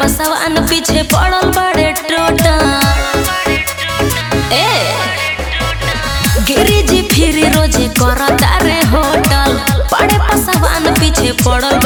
पसवा न पीछे पड़ल बड़े टोटा। ए, गिरिजी फिर रोजी कर तारे होटल। पड़े पसवा न पीछे पड़ल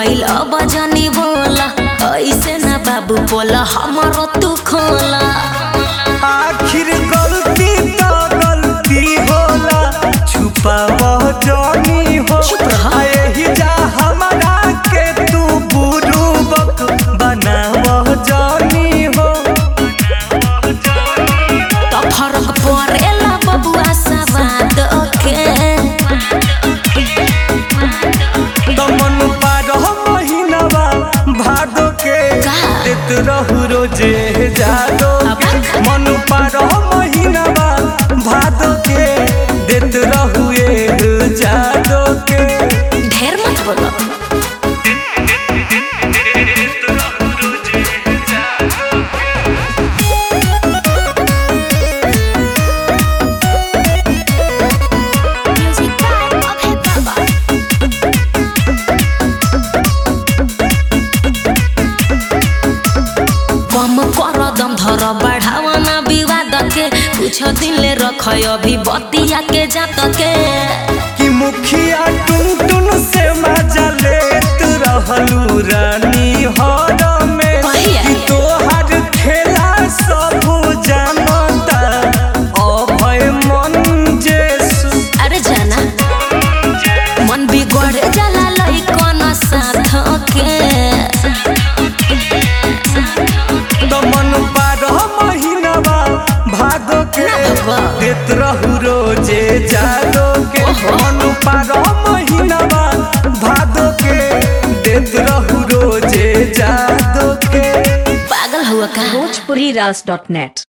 गईल अब जानी बोला ऐसे ना बाबू बोला हमारो तू खोला রহুরো যে যাদো মন পার মহিনা বা ভাদো কে দেত রহুয়ে যাদো ঢের মত বলো बढ़ावा ना विवाद के कुछ दिन ले रख अभिवतिया के जात के कि मुखिया टुन टुन से मजा ले रहलू रा puriras.net.